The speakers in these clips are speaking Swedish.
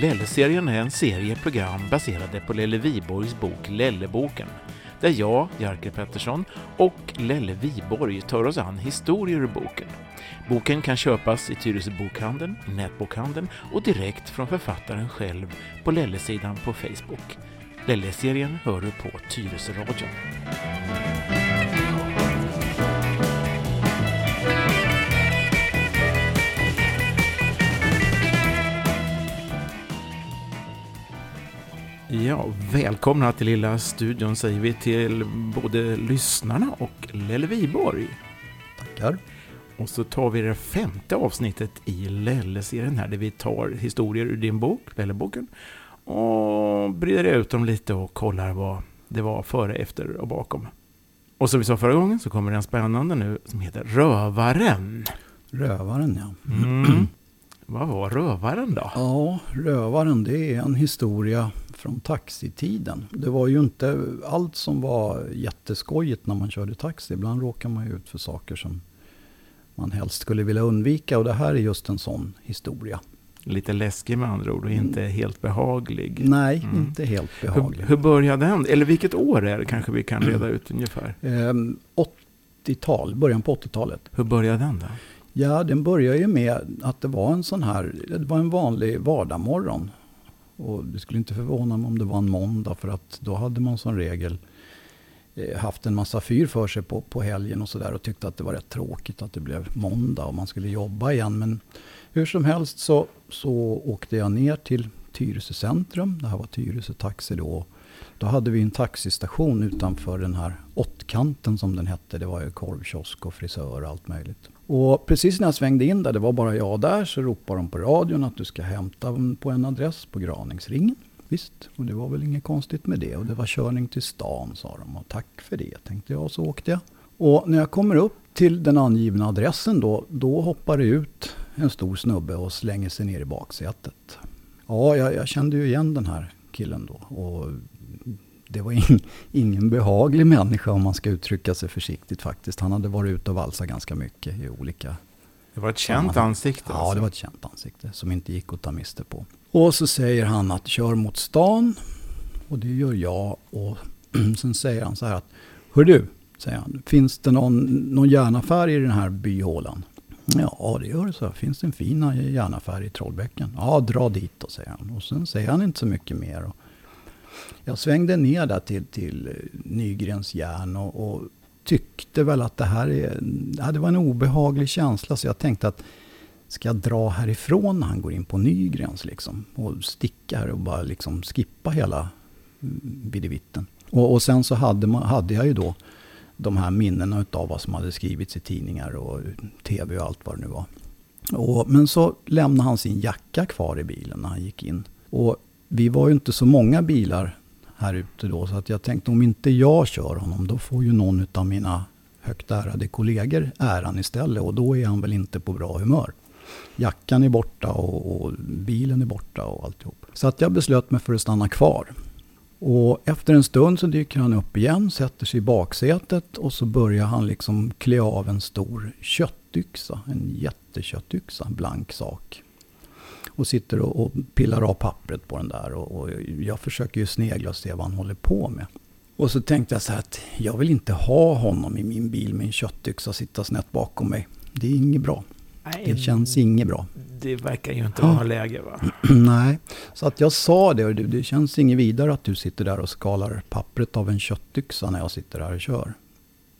Lelle-serien är en serie program baserade på Lelle Viborgs bok Lelleboken, där jag, Jerker Pettersson, och Lelle Viborg tar oss an historier ur boken. Boken kan köpas i Tyresö bokhandeln, i nätbokhandeln och direkt från författaren själv på Lelle-sidan på Facebook. Lelle-serien hör du på Tyresö-radion. Ja, välkomna till lilla studion säger vi till både lyssnarna och Lelle Viborg. Tackar. Och så tar vi det femte avsnittet i Lelle-serien här, där vi tar historier ur din bok, Lelleboken, och breder ut dem lite och kollar vad det var före, efter och bakom. Och som vi sa förra gången så kommer en spännande nu som heter Rövaren. Rövaren, ja. Mm. Vad var Rövaren då? Ja, Rövaren det är en historia från taxitiden. Det var ju inte allt som var jätteskojigt när man körde taxi. Ibland råkar man ju ut för saker som man helst skulle vilja undvika. Och det här är just en sån historia. Lite läskig med andra ord och inte mm. helt behaglig. Nej, mm. inte helt behaglig. Hur, hur började den? Eller vilket år är det kanske vi kan reda ut ungefär? Eh, 80-tal, början på 80-talet. Hur började den då? Ja, den började ju med att det var en sån här, det var en vanlig vardagmorgon. Och det skulle inte förvåna mig om det var en måndag för att då hade man som regel eh, haft en massa fyr för sig på, på helgen och sådär och tyckte att det var rätt tråkigt att det blev måndag och man skulle jobba igen. Men hur som helst så, så åkte jag ner till Tyresö centrum. Det här var Tyresö Taxi då. Då hade vi en taxistation utanför den här åttkanten som den hette. Det var ju korvkiosk och frisör och allt möjligt. Och precis när jag svängde in där, det var bara jag där, så ropade de på radion att du ska hämta på en adress på Graningsringen. Visst, och det var väl inget konstigt med det. Och det var körning till stan sa de. Och tack för det, tänkte jag. Och så åkte jag. Och när jag kommer upp till den angivna adressen då, då hoppar det ut en stor snubbe och slänger sig ner i baksätet. Ja, jag, jag kände ju igen den här killen då. Och det var in, ingen behaglig människa om man ska uttrycka sig försiktigt faktiskt. Han hade varit ute och valsat ganska mycket i olika... Det var ett känt ansikte? Ja, alltså. det var ett känt ansikte som inte gick att ta miste på. Och så säger han att kör mot stan. Och det gör jag. Och sen säger han så här att, Hör du, säger han, finns det någon, någon järnaffär i den här byhålan? Ja, det gör det så. Finns det en fin järnaffär i Trollbäcken? Ja, dra dit då, säger han. Och sen säger han inte så mycket mer. Och jag svängde ner där till, till eh, Nygrens järn och, och, tyckte väl att det här är, ja, det var en obehaglig känsla. Så jag tänkte att ska jag dra härifrån när han går in på Nygrens liksom? Och sticka här och bara liksom skippa hela mm, videvitten. Och, och sen så hade, man, hade jag ju då de här minnena av vad som hade skrivits i tidningar och tv och allt vad det nu var. Och, men så lämnade han sin jacka kvar i bilen när han gick in. Och vi var ju inte så många bilar här ute då. Så att jag tänkte om inte jag kör honom då får ju någon av mina högt ärade kollegor äran istället. Och då är han väl inte på bra humör. Jackan är borta och, och bilen är borta och alltihop. Så att jag beslöt mig för att stanna kvar. Och efter en stund så dyker han upp igen, sätter sig i baksätet och så börjar han liksom klä av en stor köttyxa. En jätteköttyxa, blank sak och sitter och, och, pillar av pappret på den där. Och, och, jag försöker ju snegla och se vad han håller på med. Och så tänkte jag så här att jag vill inte ha honom i min bil med en köttyxa sitta snett bakom mig. Det är inget bra. Nej, det känns inget bra. Det verkar ju inte vara läge va? Nej, så att jag sa det. Och det, det känns inget vidare att du sitter där och skalar pappret av en köttyxa när jag sitter här och kör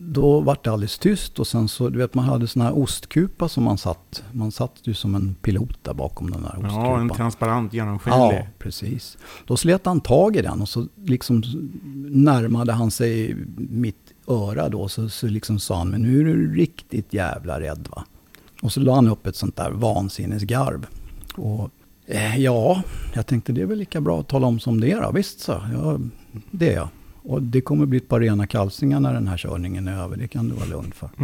då var det alldeles tyst och sen så, du vet man hade sån här ostkupa som man satt. Man satt ju som en pilot där bakom den där ostkupan. Ja, en transparent genomskinlig. Ja, precis. Då slet han tag i den och så liksom närmade han sig mitt öra då. Så, så liksom sa han, men nu är du riktigt jävla rädd va. Och så la han upp ett sånt där vansinnesgarv. Och eh, ja, jag tänkte det är väl lika bra att tala om som det är då. Visst så, ja, det är jag. Och det kommer bli ett par rena kalsningar när den här körningen är över. Det kan du vara lugn för.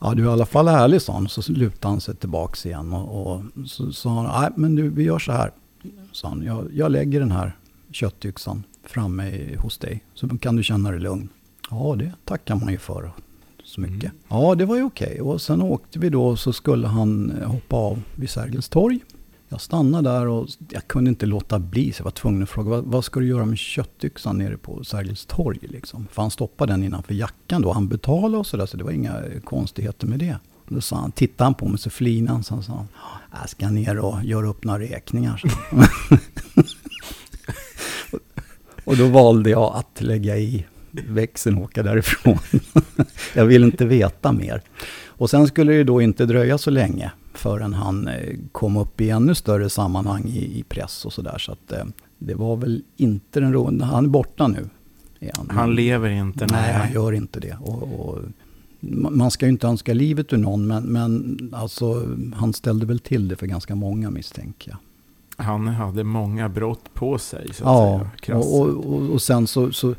Ja, du är i alla fall ärlig, sa han. Så lutade han sig tillbaka igen. Och, och så sa han, nej men du, vi gör så här. Sa han, jag, jag lägger den här köttyxan framme hos dig. Så kan du känna dig lugn. Ja, det tackar man ju för så mycket. Mm. Ja, det var ju okej. Okay. Och sen åkte vi då så skulle han hoppa av vid Sergels torg jag stannade där och jag kunde inte låta bli så jag var tvungen att fråga vad, vad ska du göra med köttyxan nere på Sergels torg? Liksom? För han stoppade den innanför jackan då. Han betalade och sådär så det var inga konstigheter med det. Då sa han, tittade han på mig så flinade han. Så sa han, äh, jag ska ner och göra upp några räkningar. och då valde jag att lägga i växeln och åka därifrån. jag vill inte veta mer. Och sen skulle det då inte dröja så länge förrän han eh, kom upp i ännu större sammanhang i, i press och sådär. Så att eh, det var väl inte den roende. Han är borta nu. Är han. han lever inte? Nej, han gör inte det. Och, och, man ska ju inte önska livet ur någon, men, men alltså, han ställde väl till det för ganska många misstänker jag. Han hade många brott på sig, så att ja, säga. Och, och, och sen så, så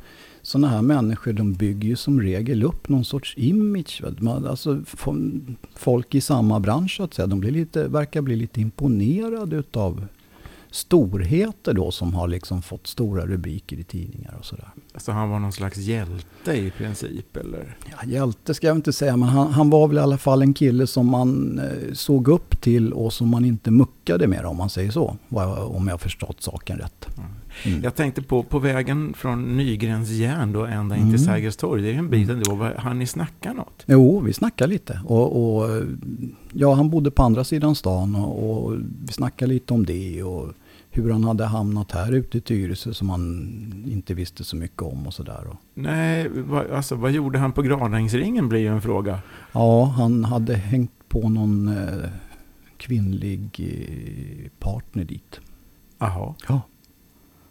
sådana här människor de bygger ju som regel upp någon sorts image. Man, alltså, folk i samma bransch så att säga, de blir lite, verkar bli lite imponerade utav storheter då som har liksom fått stora rubriker i tidningar och sådär. Så han var någon slags hjälte i princip eller? Ja, hjälte ska jag inte säga, men han, han var väl i alla fall en kille som man eh, såg upp till och som man inte muckade med om man säger så. Om jag har förstått saken rätt. Mm. Mm. Jag tänkte på, på vägen från Nygrens järn då ända in till mm. Sergels torg. Det är en bit ändå. Har ni snackat något? Jo, vi snackade lite. Och, och, ja, han bodde på andra sidan stan och, och vi snackade lite om det. Och hur han hade hamnat här ute i Tyresö som han inte visste så mycket om och sådär. Nej, va, alltså vad gjorde han på Granängsringen blir ju en fråga. Ja, han hade hängt på någon eh, kvinnlig eh, partner dit. Jaha. Ja.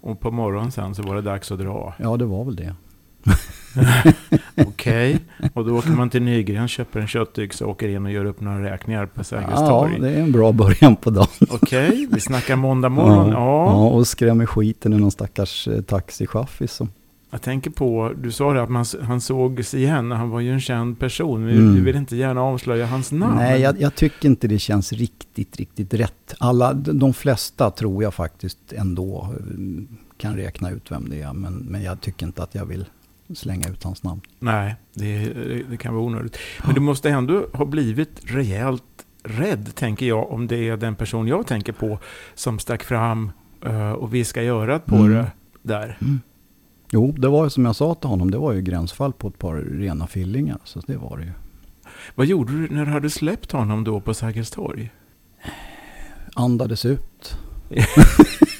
Och på morgonen sen så var det dags att dra. Ja, det var väl det. Okej, okay. och då åker man till Nygren, köper en köttyxa och åker in och gör upp några räkningar på Sergels torg. Ja, det är en bra början på dagen. Okej, okay. vi snackar måndag morgon. Ja, ja. ja och skrämmer skiten ur någon stackars eh, taxichaffis jag tänker på, du sa det att man, han sågs igen, han var ju en känd person. Mm. Du vill inte gärna avslöja hans namn. Nej, jag, jag, tycker inte det känns riktigt, riktigt rätt. Alla, de flesta tror jag faktiskt ändå eh, kan räkna ut vem det är. Men, men jag tycker inte att jag vill slänga ut hans namn. Nej, det, det kan vara onödigt. Men du måste ändå ha blivit rejält rädd, tänker jag, om det är den person jag tänker på som stack fram uh, och viskade i örat på mm. det där. Mm. Jo, det var ju som jag sa till honom, det var ju gränsfall på ett par rena fillingar. Så det var det ju. Vad gjorde du när du hade släppt honom då på Sergels torg? Andades ut.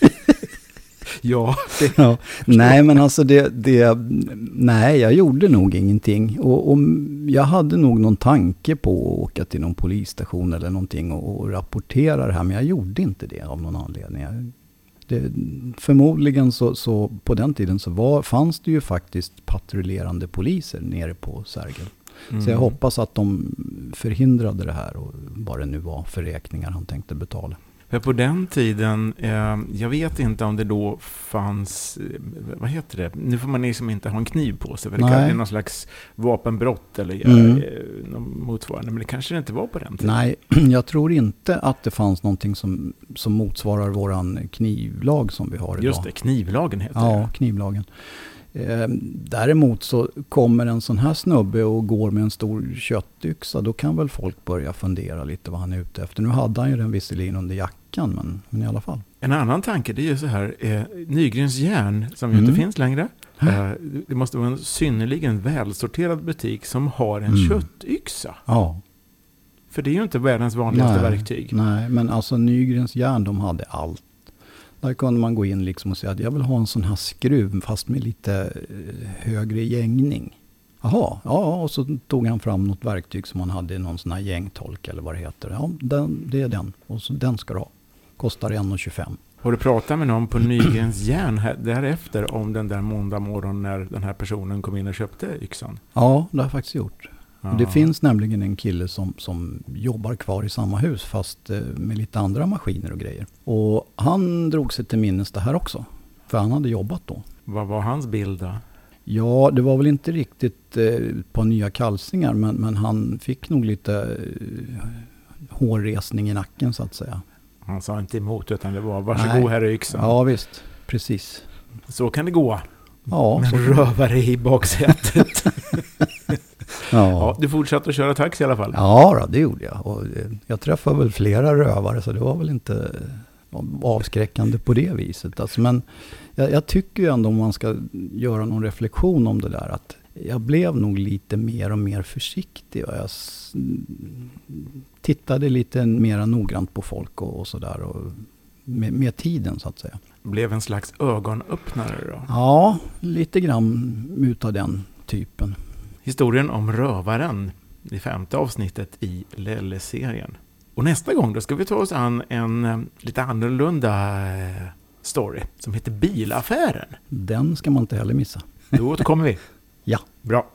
ja, det, ja. Nej, men alltså det, det, nej, jag gjorde nog ingenting. Och, och, jag hade nog någon tanke på att åka till någon polisstation eller någonting och, och rapportera det här. Men jag gjorde inte det av någon anledning. Jag det, förmodligen så, så, på den tiden så var, fanns det ju faktiskt patrullerande poliser nere på Sergel. Mm. Så jag hoppas att de förhindrade det här och vad det nu var för räkningar han tänkte betala. För på den tiden, eh, jag vet inte om det då fanns, eh, vad heter det, nu får man liksom inte ha en kniv på sig, för det kan någon slags vapenbrott eller mm. eh, motsvarande, men det kanske det inte var på den tiden. Nej, jag tror inte att det fanns någonting som, som motsvarar våran knivlag som vi har idag. Just det, knivlagen heter ja, det. Ja, knivlagen. Eh, däremot så kommer en sån här snubbe och går med en stor köttyxa, då kan väl folk börja fundera lite vad han är ute efter. Nu hade han ju den visserligen under jackan, men, men i alla fall. En annan tanke, det är ju så här, eh, Nygrens järn, som ju mm. inte finns längre, eh, det måste vara en synnerligen välsorterad butik som har en mm. köttyxa. Ja. För det är ju inte världens vanligaste nej, verktyg. Nej, men alltså Nygrens järn, de hade allt. Där kunde man gå in liksom och säga att jag vill ha en sån här skruv fast med lite eh, högre gängning. Jaha, ja, och så tog han fram något verktyg som han hade i någon sån här gängtolk eller vad det heter. Ja, den, det är den. Och så den ska du ha. Kostar 1,25. Har du pratat med någon på Nygrens järn därefter om den där måndag morgon när den här personen kom in och köpte yxan? Ja, det har jag faktiskt gjort. Det finns nämligen en kille som, som jobbar kvar i samma hus fast eh, med lite andra maskiner och grejer. Och han drog sig till minnes det här också. För han hade jobbat då. Vad var hans bild då? Ja, det var väl inte riktigt eh, på nya kalsningar men, men han fick nog lite eh, hårresning i nacken så att säga. Han sa inte emot utan det var varsågod Nej. här är yxan. Ja visst, precis. Så kan det gå. Ja, Med rövare i baksätet. Ja. ja. Du fortsatte att köra taxi i alla fall? Ja, det gjorde jag. Och jag träffade väl flera rövare så det var väl inte avskräckande på det viset. Alltså, men jag, jag tycker ju ändå om man ska göra någon reflektion om det där att jag blev nog lite mer och mer försiktig. Och jag tittade lite mer noggrant på folk och, och sådär. Med, med, tiden så att säga. Blev en slags ögonöppnare då? Ja, lite grann utav den typen. Historien om rövaren, det femte avsnittet i Lelle-serien. Och nästa gång då ska vi ta oss an en eh, lite annorlunda eh, story som heter Bilaffären. Den ska man inte heller missa. Då återkommer vi. Ja. Bra.